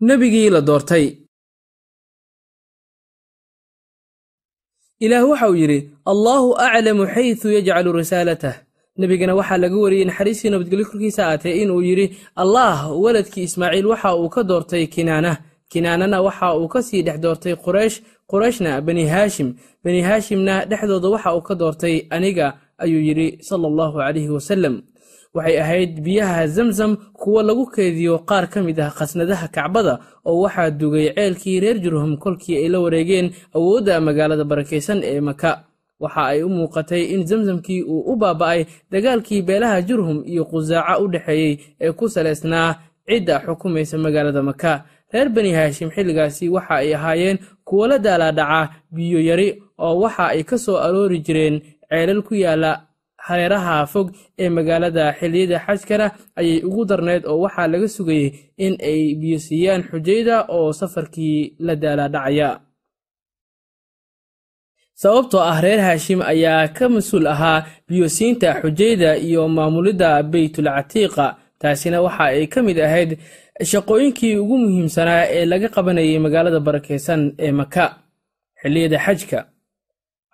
nebigii la doortay. Ilaah waxa uu yidhi allaahu aclamu xaysu yajcalu risaalatah nebigana waxaa laga wariyey naxariistii nabadgelyo korkiisa aatee inuu yidhi allaah weladkii ismaaciil waxa uu ka doortay kinaana. Kinaanana waxa uu ka sii dhex doortay quraysh. Qurayshna bani haashim. Bani haashimna dhexdooda waxa uu ka doortay aniga ayuu yidhi sala allahu calayhi wasalem waxay ahayd biyaha zamzam kuwo lagu keediyo qaar ka mid ah khasnadaha kacbada oo waxaa dugay ceelkii reer jurhum kolkii ay la wareegeen awoodda magaalada barakaysan ee maka waxa ay u muuqatay in zamzamkii uu u baaba'ay dagaalkii beelaha jurhum iyo qusaaca u dhexeeyey ee ku salaysnaa cidda xukumaysa magaalada maka reer bani haashim xilligaasi waxa ay ahaayeen kuwo la daalaadhaca biyo yari oo waxa ay ka soo aroori jireen ceelal ku yaalla hareeraha fog ee magaalada. Xilliyada xajkana ayay ugu darneyd oo waxaa laga sugayey in ay biyo siiyaan xujayda oo safarkii la daalaadhacaya sababtoo ah reer haashim ayaa ka mas'uul ahaa biyosiinta xujayda iyo maamulidda beytul catiiqa. Taasina waxa ay ka mid ahayd shaqooyinkii ugu muhiimsanaa ee laga qabanayay magaalada barakaysan ee maka xilliyada xajka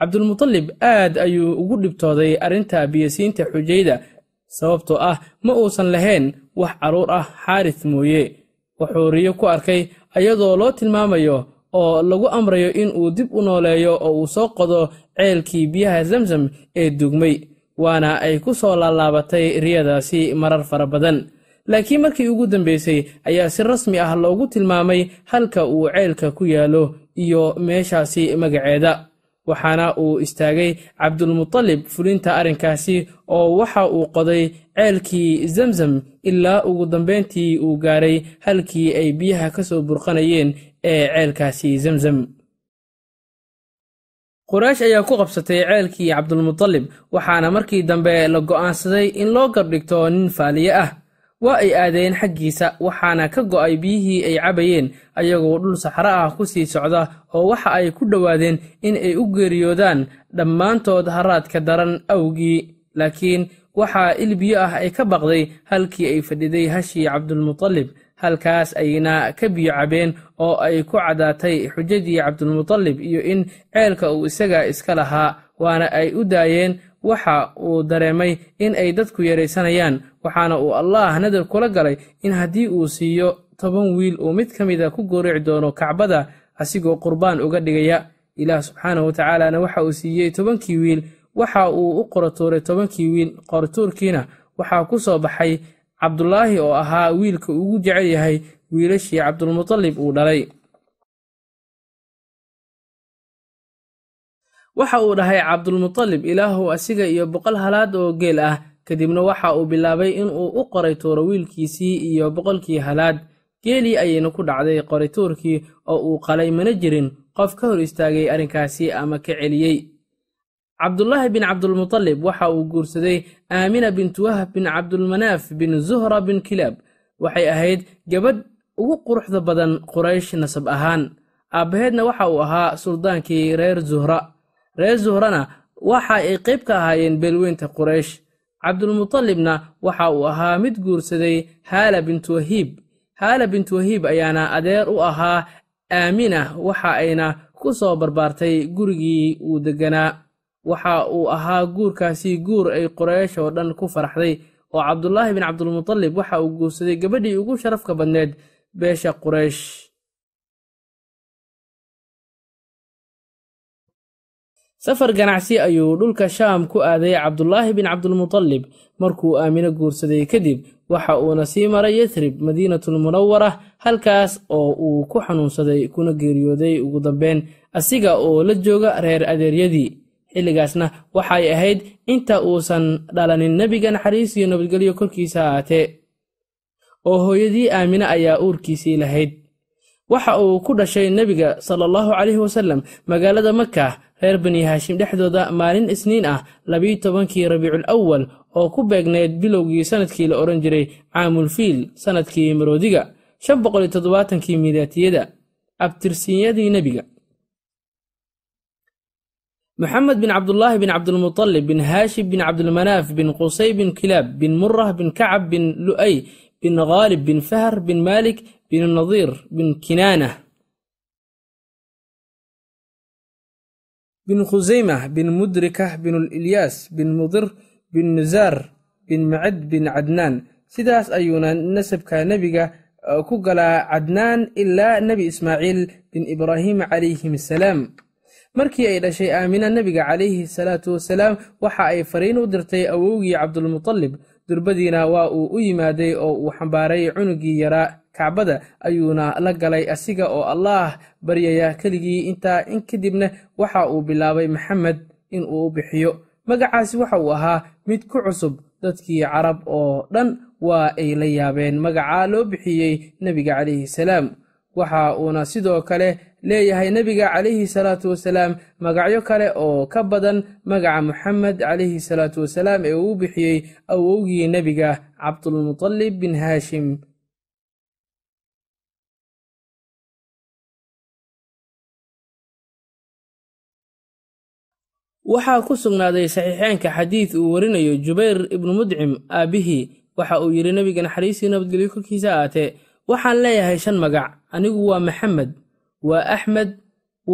cabdulmutalib aad ayuu ugu dhibtooday arrinta biyosiinta xujayda sababtoo ah ma uusan lahayn wax carruur ah xaaris mooye. Wuxuu riyo ku arkay ayadoo loo tilmaamayo oo lagu amrayo in uu dib u nooleeyo oo uu soo qodo ceelkii biyaha zamzam ee dugmay waana ay ku soo laalaabatay riyadaasi marar fara badan. Laakiin markii ugu dambaysay ayaa si rasmi ah loogu tilmaamay halka uu ceelka ku yaallo iyo meeshaasi magaceeda waxaana uu istaagay cabdulmutalib fulinta arrinkaasi oo waxa uu qoday ceelkii zamzam ilaa ugu dambayntii uu gaaray halkii ay biyaha ka soo burqanayeen ee ceelkaasi zamzam. Quraysh ayaa ku qabsatay ceelkii cabdulmutalib waxaana markii dambe la go'aansaday in loo gardhigto nin faaliye ah waa ay aadeen xaggiisa waxaana ka go'ay biyihii ay cabayeen ayagoo dhul saxro ah ku sii socda oo waxa ay ku dhowaadeen in ay u geeriyoodaan dhammaantood haraadka daran awgii. Laakiin waxaa il biyo ah ay ka baqday halkii ay fadhiday hashii cabdulmutalib halkaas ayna ka biyo cabeen oo ay ku caddaatay xujadii cabdulmutalib iyo in ceelka uu isaga iska lahaa waana ay u daayeen waxa uu dareemay in ay dadku yaraysanayaan waxaana uu allaah nadar kula galay in haddii uu siiyo toban wiil uu mid ka mida ku goorici doono kacbada asigoo qurbaan uga dhigaya. Ilaah subxaanahu watacaalana waxa uu siiyey tobankii wiil waxa uu u qoratuuray tobankii wiil qoratuurkiina waxaa ku soo baxay cabdulaahi oo ahaa wiilka ugu jecel yahay wiilashii cabdulmutalib uu dhalay waxa uu dhahay cabdulmutalib ilaahu asiga iyo boqol halaad oo geel ah. Kadibna waxa uu bilaabay inuu u qoray tuuro wiilkiisii iyo boqolkii halaad. Geelii ayayna ku dhacday qorituurkii oo uu qalay mana jirin. Qof ka hor istaagay arrinkaasi ama ka celiyey. Cabdulaahi bin cabdulmutalib waxa uu guursaday aamina bintu wahab bin cabdulmanaaf bin zuhra bin kilaab. Waxay ahayd gabadh ugu quruxda badan quraysh nasab ahaan. Aabbaheedna waxa uu ahaa suldaankii reer zuhra reer zuhrana waxa ay qayb ka ahaayeen beelweynta quraysh. Cabdulmutalibna waxa uu ahaa mid guursaday haala bintu wahiib. Haala bintu wahiib ayaana adeer u ahaa aamina waxa ayna ku soo barbaartay gurigii uu degganaa waxa uu ahaa guurkaasi guur ay quraysh oo dhan ku faraxday oo cabdulaahi bin cabdulmutalib waxa uu guursaday gabadhii ugu sharafka badneed beesha quraysh safar ganacsi ayuu dhulka shaam ku aaday cabdulaahi bin cabdulmutalib markuu aamino guursaday kadib waxa uuna sii maray yathrib madiinatulmunawara halkaas oo uu ku xanuunsaday kuna geeriyooday ugu dambeyn asiga oo la jooga reer adeeryadii. Xilligaasna waxay ahayd inta uusan dhalanin nebiga naxariis iyo nabadgelyo korkiisa ahaatee oo hooyadii aamine ayaa uurkiisii lahayd. Waxa uu ku dhashay nebiga sala allahu caleyhi wasallam magaalada maka reer bani haashim dhexdooda maalin isniin ah labiyo tobankii rabiicul awal oo ku beegneyd bilowgii sannadkii la odhan jiray caamulfiil sannadkii maroodiga shan boqol iyo toddobaatankii miidaatiyada abtirsiinyadii nebiga. Moxamed bin cabdulaahi bin cabdulmutalib bin haashim bin cabdulmanaaf bin qusay bin kilaab bin murah bin kacab bin lu'ay bin khaalib bin fahr bin malik bin nadiir bin kinaana bin khusaymah bin mudrikah bin ilyaas bin mudir bin nusaar bin macad bin cadnaan sidaas ayuuna nasabka nebiga ku galaa cadnaan ilaa nebi ismaaciil bin ibraahim calayhim asalaam markii ay dhashay aamina nebiga calayhi salaatu wasalaam waxa ay fariin u dirtay awowgii cabdulmutalib. Durbadiina waa uu u yimaaday oo uu xambaaray cunugii yaraa kacbada ayuuna la galay asiga oo allaah baryaya keligii intaa in kadibna waxa uu bilaabay maxamed in uu bixiyo. Magacaasi waxa uu ahaa mid ku cusub dadkii carab oo dhan waa ay la yaabeen magaca loo bixiyey nebiga calayhi salaam. Waxa uuna sidoo kale leeyahay nebiga calayhi salaatu wasalaam magacyo kale oo ka badan magaca moxamed calayhi salaatu wasalaam ee uu bixiyey awowgii nebiga cabdulmutalib bin haashim waxaa ku sugnaaday saxiixeenka xadiid uu warinayo jubayr ibnu mudcim aabbihii. Waxa uu yidhi nebiga naxariistii nabadgelyo korkiisa aatee waxaan leeyahay shan magac. Anigu waa maxamed waa axmed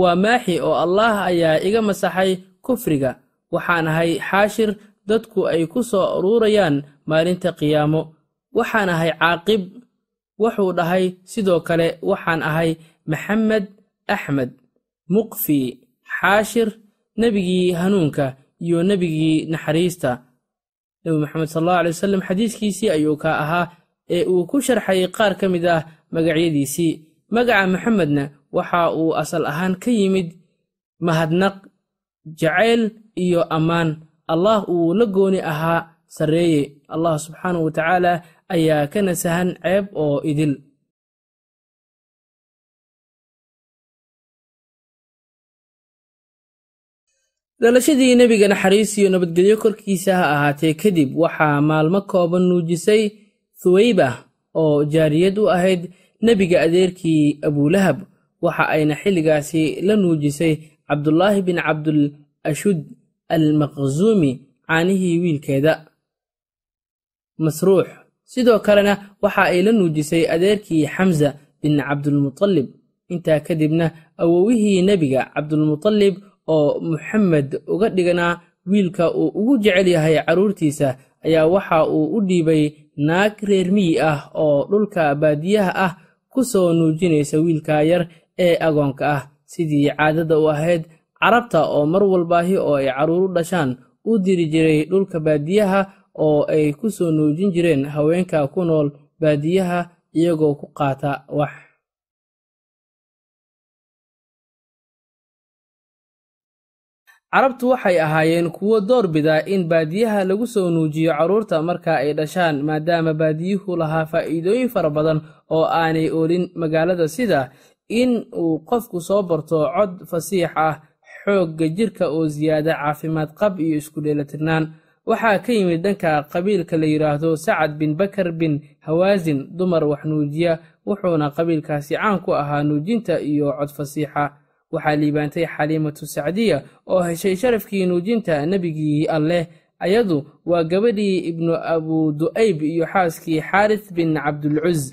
waa maaxi oo allaah ayaa iga masaxay kufriga. Waxaan ahay xaashir dadku ay ku soo aruurayaan maalinta qiyaamo. Waxaan ahay caaqib wuxuu dhahay sidoo kale waxaan ahay maxamed axmed muqfi xaashir nebigii hanuunka iyo nebigii naxariista. Nebi moxamed sal allahu alay wasalam xadiiskiisii ayuu ka ahaa ee uu ku sharxay qaar ka mid ah magacyadiisii. Magaca maxamedna waxa uu asal ahaan ka yimid mahadnaq jacayl iyo ammaan. Allah uu la gooni ahaa sarreeye allah subxaanahu wa tacaala ayaa ka nasahan ceeb oo idil dhalashadii nebiga naxariis iyo nabadgelyo korkiisa ha ahaatee kadib waxaa maalmo kooban nuujisay thuweyba oo jaariyad u ahayd nebiga adeerkii abulahab waxa ayna xilligaasi la nuujisay cabdulaahi bin cabdul ashud al maqsuumi caanihii wiilkeeda masruux. Sidoo kalena waxa ay la nuujisay adeerkii xamza bin cabdulmutalib. Intaa kadibna awowihii nebiga cabdulmutalib oo muxamed uga dhiganaa wiilka uu ugu jecel yahay carruurtiisa ayaa waxa uu u dhiibay naag reer miyi ah oo dhulka baadiyaha ah ku soo nuujinaysa wiilka yar ee agoonka ah. Sidii caadada u ahayd carabta oo mar walbaahi oo ay carruuru dhashaan u diri jiray dhulka baadiyaha oo ay ku soo nuujin jireen haweenka ku nool baadiyaha iyagoo ku qaata wax carabtu waxay ahaayeen kuwo door bida in baadiyaha lagu soo nuujiyo carruurta marka ay dhashaan maadaama baadiyuhu lahaa faa'iidooyin fara badan oo aanay oolin magaalada sida in uu qofku soo barto cod fasiix ah xoogga jirka oo siyaada caafimaad qab iyo isku dheelatirnaan waxaa ka yimid dhanka qabiilka la yidhaahdo sacad bin bakar bin hawaasin dumar wax nuujiya wuxuuna qabiilkaasi caan ku ahaa nuujinta iyo cod fasiixa waxaa liibaantay xaliimatu sacdiya oo heshay sharafkii nuujinta nebigii alleh. Ayadu waa gabadhii ibnu abu du'ayb iyo xaaskii xaaris bin cabdulcuz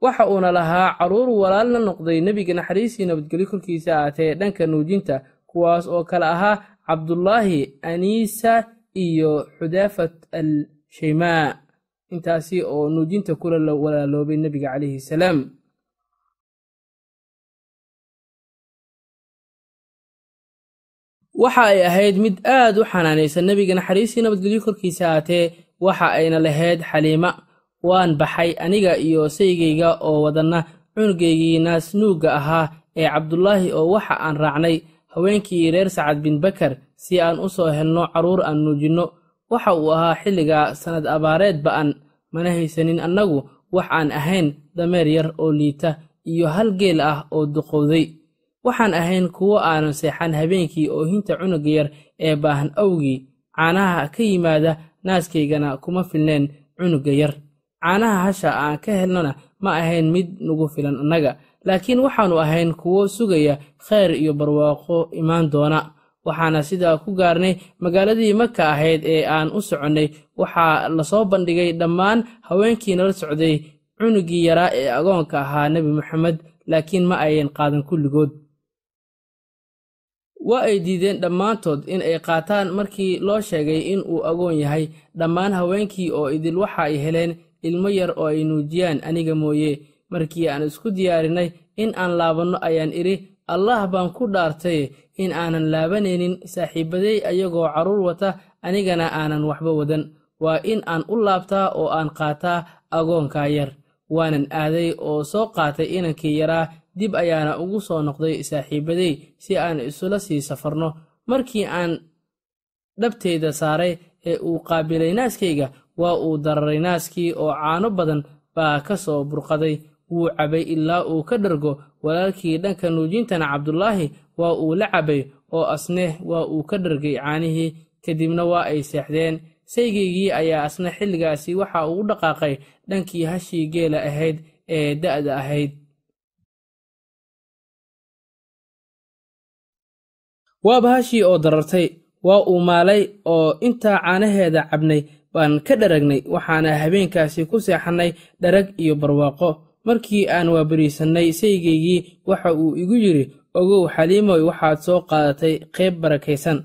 waxa uuna lahaa carruur walaal la noqday nebiga naxariistii nabadgelyo korkiisa aatee dhanka nuujinta kuwaas oo kale ahaa cabdulaahi aniisa iyo xudaafat al shaymaa intaasi oo nuujinta kula walaaloobay nebiga calayhi salaam waxa ay ahayd mid aad u xanaanaysan nebiga naxariistii nabadgelyo korkiisa aatee waxa ayna lahayd xaliima. Waan baxay aniga iyo saygayga oo wadanna cunugaygii naasnuugga ahaa ee cabdulaahi oo waxa aan raacnay haweenkii reer sacad bin bakar si aan u soo helno carruur aan nuujinno. Waxa uu ahaa xilliga sannad abaareed ba'an mana haysanin annagu wax aan ahayn dameer yar oo liita iyo hal geel ah oo duqowday waxaan ahayn kuwo aanan seexan habeenkii oohinta cunugga yar ee baahan awgii. Caanaha ka yimaada naaskaygana kuma filneen cunugga yar. Caanaha hasha aan ka helnona ma ahayn mid nagu filan annaga. Laakiin waxaannu ahayn kuwo sugaya khayr iyo barwaaqo imaan doona. Waxaana sidaa ku gaarnay magaaladii maka ahayd ee aan u soconnay. Waxaa la soo bandhigay dhammaan haweenkii nala socday cunugii yaraa ee agoonka ahaa nebi moxamed laakiin ma ayan qaadan kulligood waa ay diideen dhammaantood in ay qaataan markii loo sheegay in uu agoon yahay. Dhammaan haweenkii oo idil waxa ay heleen ilmo yar oo ay nuujiyaan aniga mooye markii aan isku diyaarinay in aan laabanno ayaan idhi allah baan ku dhaartay in aanan laabanaynin saaxiibaday ayagoo carruur wata anigana aanan waxba wadan. Waa in aan u laabtaa oo aan qaataa agoonkaa yar. Waanan aaday oo soo qaatay inankii yaraa dib ayaana ugu soo noqday saaxiibaday si aan isula sii safarno. Markii aan dhabteyda saaray ee uu qaabilay naaskayga waa uu dararay naaskii oo caano badan baa ka soo burqaday. Wuu cabay ilaa uu ka dhargo walaalkii dhanka nuujintana cabdulaahi waa uu la cabay oo asne waa uu ka dhargay caanihii. Kadibna waa ay seexdeen. Saygaygii ayaa asna xilligaasi waxa uu dhaqaaqay dhankii hashii geela ahayd ee da'da ahayd waaba hashii oo darartay waa uu maalay oo intaa caanaheeda cabnay baan ka dharagnay waxaana habeenkaasi ku seexannay dharag iyo barwaaqo. Markii aan waabariisannay saygaygii waxa uu igu yidhi ogow xaliimoy waxaad soo qaadatay qayb barakaysan.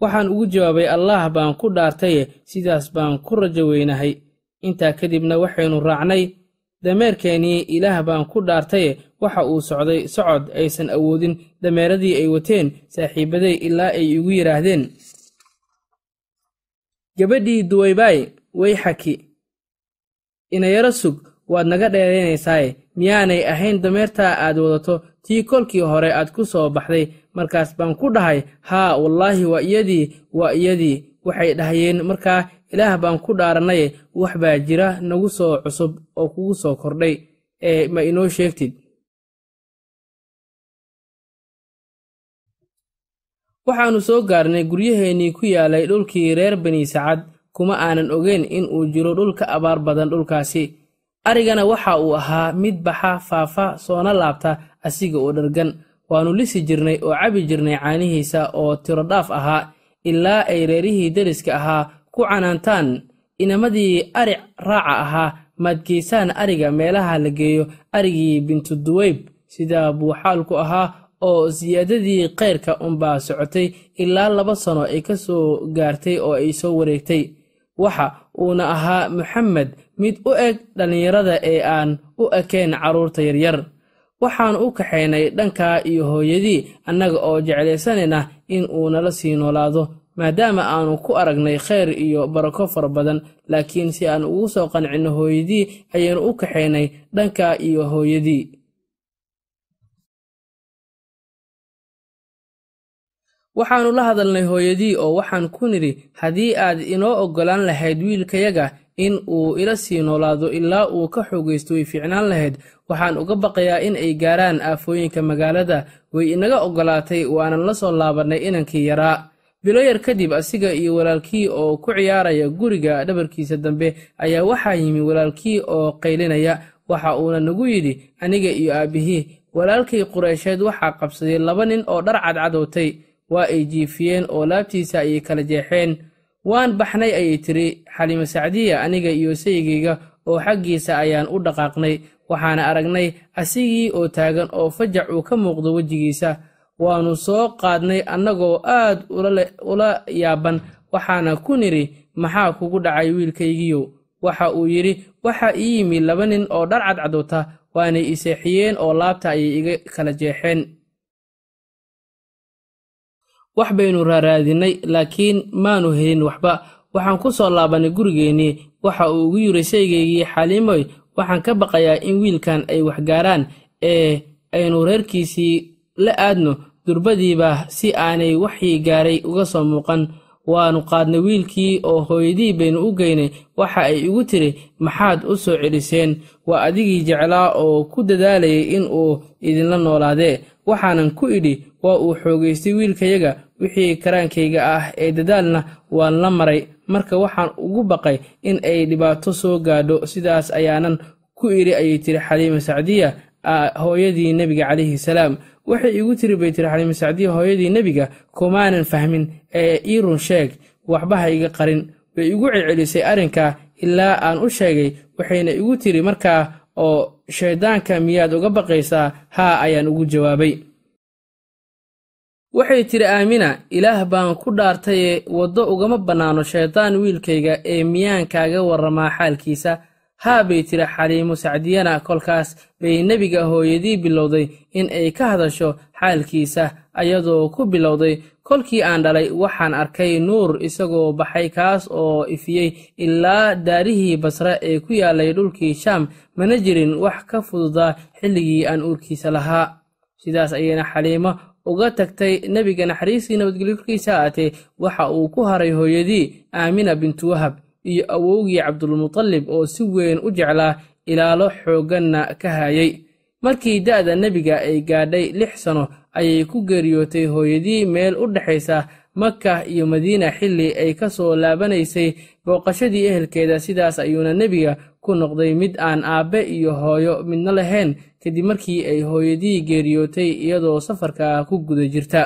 Waxaan ugu jawaabay allaah baan ku dhaartaye sidaas baan ku rajo weynahay. Intaa kadibna waxaynu raacnay dameerkeennii ilaah baan ku dhaartaye waxa uu socday socod aysan awoodin. Dameeradii ay wateen saaxiibaday ilaa ay igu yidhaahdeen gabadhii duwaybaay way xaki. Inayaro sug waad naga dheeraynaysaay miyaanay ahayn dameertaa aad wadato tii kolkii hore aad ku soo baxday. Markaas baan ku dhahay haa wallaahi waa iyadii waa iyadii waxay dhahayeen markaa ilaah baan ku dhaarannaye wax baa jira nagu soo cusub oo kugu soo kordhay ee ma inoo sheegtid? Waxaannu soo gaarnay guryaheennii ku yaalay dhulkii reer bani sacad kuma aanan ogeyn in uu jiro dhul ka abaar badan dhulkaasi. Arigana waxa uu ahaa mid baxa faafa soona laabta asiga oo dhargan. Waannu lisi jirnay oo cabi jirnay caanihiisa oo tiro dhaaf ahaa ilaa ay reerihii deriska ahaa ku canaantaan. Inamadii aric raaca ahaa maadgeysaan ariga meelaha la geeyo arigii bintu duweyb sidaa buu xaalku ahaa oo siyaadadii kayrka unbaa socotay ilaa laba sano ay ka soo gaartay oo ay soo wareegtay. Waxa uuna ahaa moxamed mid u eg dhallinyarada ee aan u ekayn carruurta yaryar. Waxaan u kaxaynay dhankaa iyo hooyadii annaga oo jeclaysanayna in uu nala sii noolaado maadaama aanu ku aragnay khayr iyo barako fara badan. Laakiin si aan ugu soo qancinno hooyadii ayaynu u kaxaynay dhankaa iyo hooyadii. Waxaannu la hadalnay hooyadii oo waxaan ku nidhi haddii aad inoo oggolaan lahayd wiilkayaga in uu ila sii noolaado ilaa uu ka xoogaysto way fiicnaan lahayd. Waxaan uga baqayaa in ay gaaraan aafooyinka magaalada. Way inaga oggolaatay waanan la soo laabannay inankii yaraa bilo yar kadib asiga iyo walaalkii oo ku ciyaaraya guriga dhabarkiisa dambe ayaa waxaa yimi walaalkii oo qaylinaya. Waxa uuna nagu yidhi aniga iyo aabbihii walaalkii qureysheed waxaa qabsaday laba nin oo dhar cadcadowtay waa ay jiifiyeen oo laabtiisa ayay kala jeexeen waan baxnay ayay tiri xalimo sacdiya aniga iyo saygayga oo xaggiisa ayaan u dhaqaaqnay waxaana aragnay asigii oo taagan oo fajac uu ka muuqdo wejigiisa. Waannu soo qaadnay annagoo aad ula yaaban waxaana ku nidhi maxaa kugu dhacay wiilkaygiyow waxa uu yidhi waxaa ii yimi laba nin oo dhar cadcadowta waanay i seexiyeen oo laabta ayay iga kala jeexeen wax baynu raaraadinay laakiin maanu helin waxba. Waxaan ku soo laabannay gurigeennii waxa uu ugu yiri saygaygii xaliimoy waxaan ka baqayaa in wiilkan ay waxgaaraan ee aynu reerkiisii la aadno durbadiiba si aanay waxii gaaray uga soo muuqan. Waannu qaadnay wiilkii oo hooyadii baynu u geynay waxa ay igu tiri maxaad u soo celiseen? Waa adigii jeclaa oo ku dadaalayay in uu idinla noolaadee? Waxaanan ku idhi waa uu xoogaystay wiilkayaga wixii karaankayga ah ee dadaalna waan la maray. Marka waxaan ugu baqay in ay dhibaato soo gaadho sidaas ayaanan ku idhi ayay tiri xaliima sacdiya hooyadii nebiga calayhi salaam. Waxay igu tiri bay tiri xaliimo sacdiya hooyadii nebiga kumaanan fahmin ee ii run sheeg waxba ha iga qarin. Way igu celcelisay arrinka ilaa aan u sheegay waxayna igu tiri markaa oo shayddaanka miyaad uga baqaysaa haa ayaan ugu jawaabay waxay tidhi aamina ilaah baan ku dhaartaye waddo ugama bannaano shayddaan wiilkayga ee miyaan kaaga warramaa xaalkiisa. Haa bay tiri xaliimo sacdiyana kolkaas bay nebiga hooyadii bilowday in ay ka hadasho xaalkiisa ayadoo ku bilowday. Kolkii aan dhalay waxaan arkay nuur isagoo baxay kaas oo ifiyey ilaa daarihii basre ee ku yaalay dhulkii shaam. Mana jirin wax ka fududaa xilligii aan uurkiisa lahaa. Sidaas ayayna xaliimo uga tagtay nebiga naxariistii nabadgelyo korkiisa aatee waxa uu ku haray hooyadii aamina bintu wahab iyo awowgii cabdulmutalib oo si weyn u jeclaa ilaalo xoogganna ka hayay. Markii da'da nebiga ay gaadhay lix sano ayay ku geeriyootay hooyadii meel u dhexaysa maka iyo madiina xilli ay ka soo laabanaysay booqashadii ehelkeeda sidaas ayuuna nebiga ku noqday mid aan aabbe iyo hooyo midna lahayn kadib markii ay hooyadii geeriyootay iyadoo safarka ku guda jirta.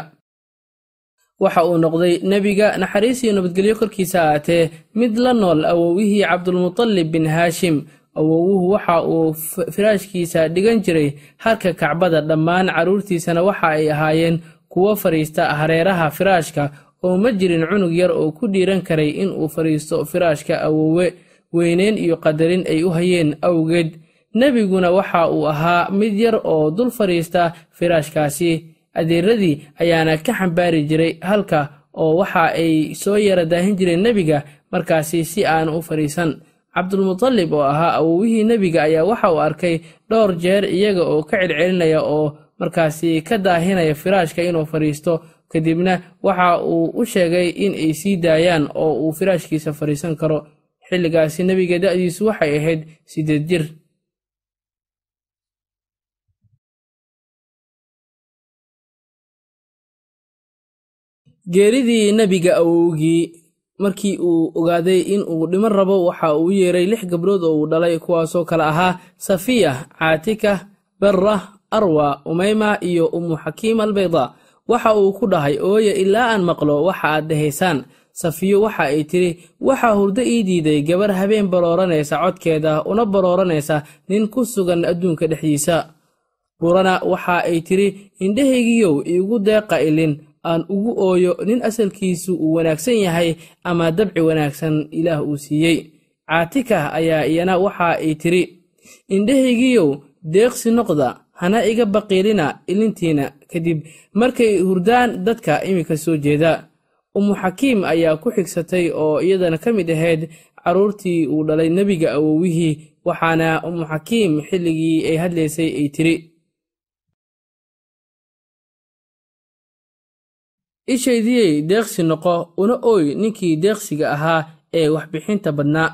Waxa uu noqday nebiga naxariisiyo nabadgelyo korkiisa aatee mid la nool awowihii cabdulmutalib bin haashim. Awowuhu waxa uu firaashkiisa dhigan jiray harka kacbada dhammaan carruurtiisana waxa ay ahaayeen kuwo fadhiista hareeraha firaashka oo ma jirin cunug yar oo ku dhiiran karay in uu fadhiisto firaashka awowe weyneyn iyo qadarin ay u hayeen awgeed. Nebiguna waxa uu ahaa mid yar oo dul fadhiista firaashkaasi. Adeeradii ayaana ka xambaari jiray halka oo waxa ay soo yara daahin jireen nebiga markaasi si aan u fadhiisan cabdulmutalib oo ahaa awowihii nebiga ayaa waxa uu arkay dhowr jeer iyaga oo ka celcelinaya oo markaasi ka daahinaya firaashka inuu fadhiisto kadibna waxa uu u sheegay in ay sii daayaan oo uu firaashkiisa fadhiisan karo. Xilligaasi nebiga da'diisu waxay ahayd siddeed jir. Geeridii nebiga awowgii markii uu ogaaday in uu dhiman rabo waxa uu yeeray lix gabdhood oo uu dhalay kuwaasoo kale ahaa safiya caatika barra arwa umayma iyo ummu xakiim albayda. Waxa uu ku dhahay ooye ilaa aan maqlo waxa aad dhahaysaan. Safiyo waxa ay tidhi waxaa hurdo ii diiday gabar habeen barooranaysa codkeeda una barooranaysa nin ku sugan adduunka dhexdiisa. Burana waxa ay tidhi indhahaygiyow iigu deeqa ilin aan ugu ooyo nin asalkiisu uu wanaagsan yahay ama dabci wanaagsan ilaah uu siiyey. Caatika ayaa iyana waxa ay tidhi indhahaygiyow deeqsi noqda hana iga baqiilina ilintiina kadib markay hurdaan dadka iminka soo jeeda. Ummu xakiim ayaa ku xigsatay oo iyadana ka mid ahayd carruurtii uu dhalay nebiga awowihii waxaana ummu xakiim xilligii ay hadlaysay ay tidhi ishaydiyey deeqsi noqo una ooy ninkii deeqsiga ahaa ee waxbixinta badnaa.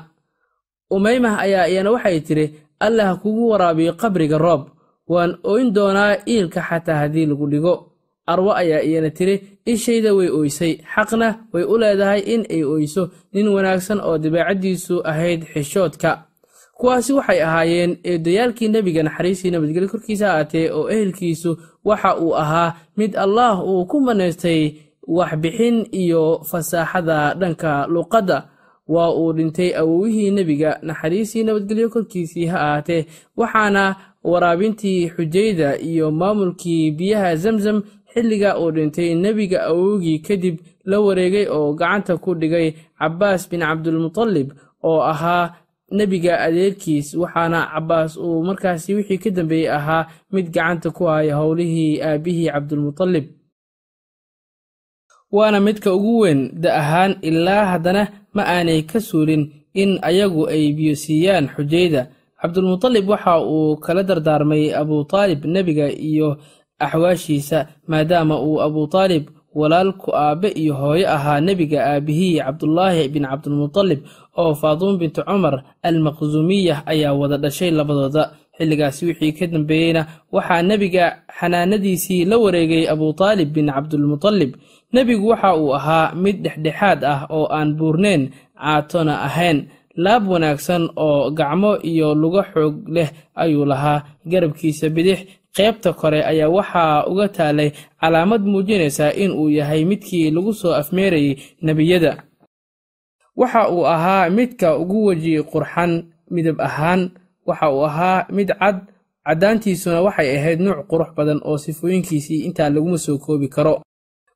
Umaymah ayaa iyana waxay tidhi allah kugu waraabiyo qabriga roob waan ooyn doonaa iilka xataa haddii lagu dhigo. Arwo ayaa iyana tidhi ishayda way ooysay xaqna way u leedahay in ay ooyso nin wanaagsan oo dabeecaddiisu ahayd xishoodka. Kuwaasi waxay ahaayeen eedayaalkii nebiga naxariistii nabadgelyo korkiisa aatee oo ehelkiisu waxa uu ahaa mid allaah uu ku manaystay waxbixin iyo fasaaxada dhanka luqadda. Waa uu dhintay awowihii nebiga naxariistii nabadgelyo korkiisii ha ahaatee waxaana waraabintii xujayda iyo maamulkii biyaha zamzam xilliga uu dhintay nebiga awowgii kadib la wareegay oo gacanta ku dhigay cabbaas bin cabdulmutalib oo ahaa nebiga adeerkiis waxaana cabbaas uu markaasi wixii ka dambeeyey ahaa mid gacanta ku haya howlihii aabbihii cabdulmutalib waana midka ugu weyn da ahaan ilaa haddana ma aanay ka suulin in ayagu ay biyo siiyaan xujayda cabdulmutalib waxa uu kala dardaarmay abutaalib nebiga iyo axwaashiisa maadaama uu abutaalib walaalku aabbe iyo hooyo ahaa nebiga aabbihii cabdulaahi bin cabdulmutalib oo faaduum bintu cumar almaqsuumiyah ayaa wada dhashay labadooda. Xilligaasi wixii ka dambeeyeyna waxaa nebiga xanaanadiisii la wareegay abutaalib bin cabdulmutalib nebigu waxa uu ahaa mid dhexdhexaad ah oo aan buurneyn caatona ahayn laab wanaagsan oo gacmo iyo lugo xoog leh ayuu lahaa. Garabkiisa bidix qaybta kore ayaa waxaa uga taalay calaamad muujinaysa in uu yahay midkii lagu soo afmeerayay nebiyada. Waxa uu ahaa midka ugu weji qurxan midab ahaan. Waxa uu ahaa mid cad caddaantiisuna waxay ahayd nuuc qurux badan oo sifooyinkiisii intaa laguma soo koobi karo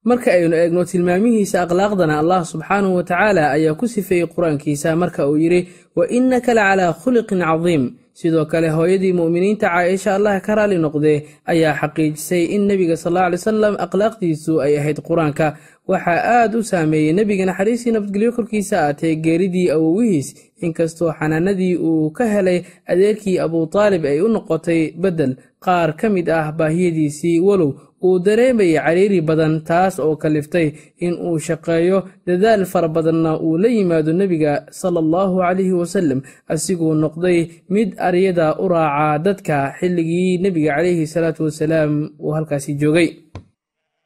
marka aynu eegno tilmaamihiisa akhlaaqdana allah subxaanahu wa tacaala ayaa ku sifeeyey qur'aankiisa. Marka uu yidhi wa innaka la calaa khuliqin cadiim. Sidoo kale hooyadii mu'miniinta caaisha allah ka raali noqdee ayaa xaqiijisay in nebiga sal alla alay salam akhlaaqdiisu ay ahayd qur'aanka. Waxaa aad u saameeyey nebiga naxariistii nabadgelyo korkiisa aatee geeridii awowihiis inkastoo xanaanadii uu ka helay adeerkii abutaalib ay u noqotay beddel qaar ka mid ah baahiyadiisii walow uu dareemayay cariiri badan taas oo kaliftay in uu shaqeeyo. Dadaal fara badanna uu la yimaado nebiga sala allahu calayhi wasalem asiguu noqday mid aryada u raaca dadka xilligii nebiga calayhi salaatu wasalaam uu halkaasi joogay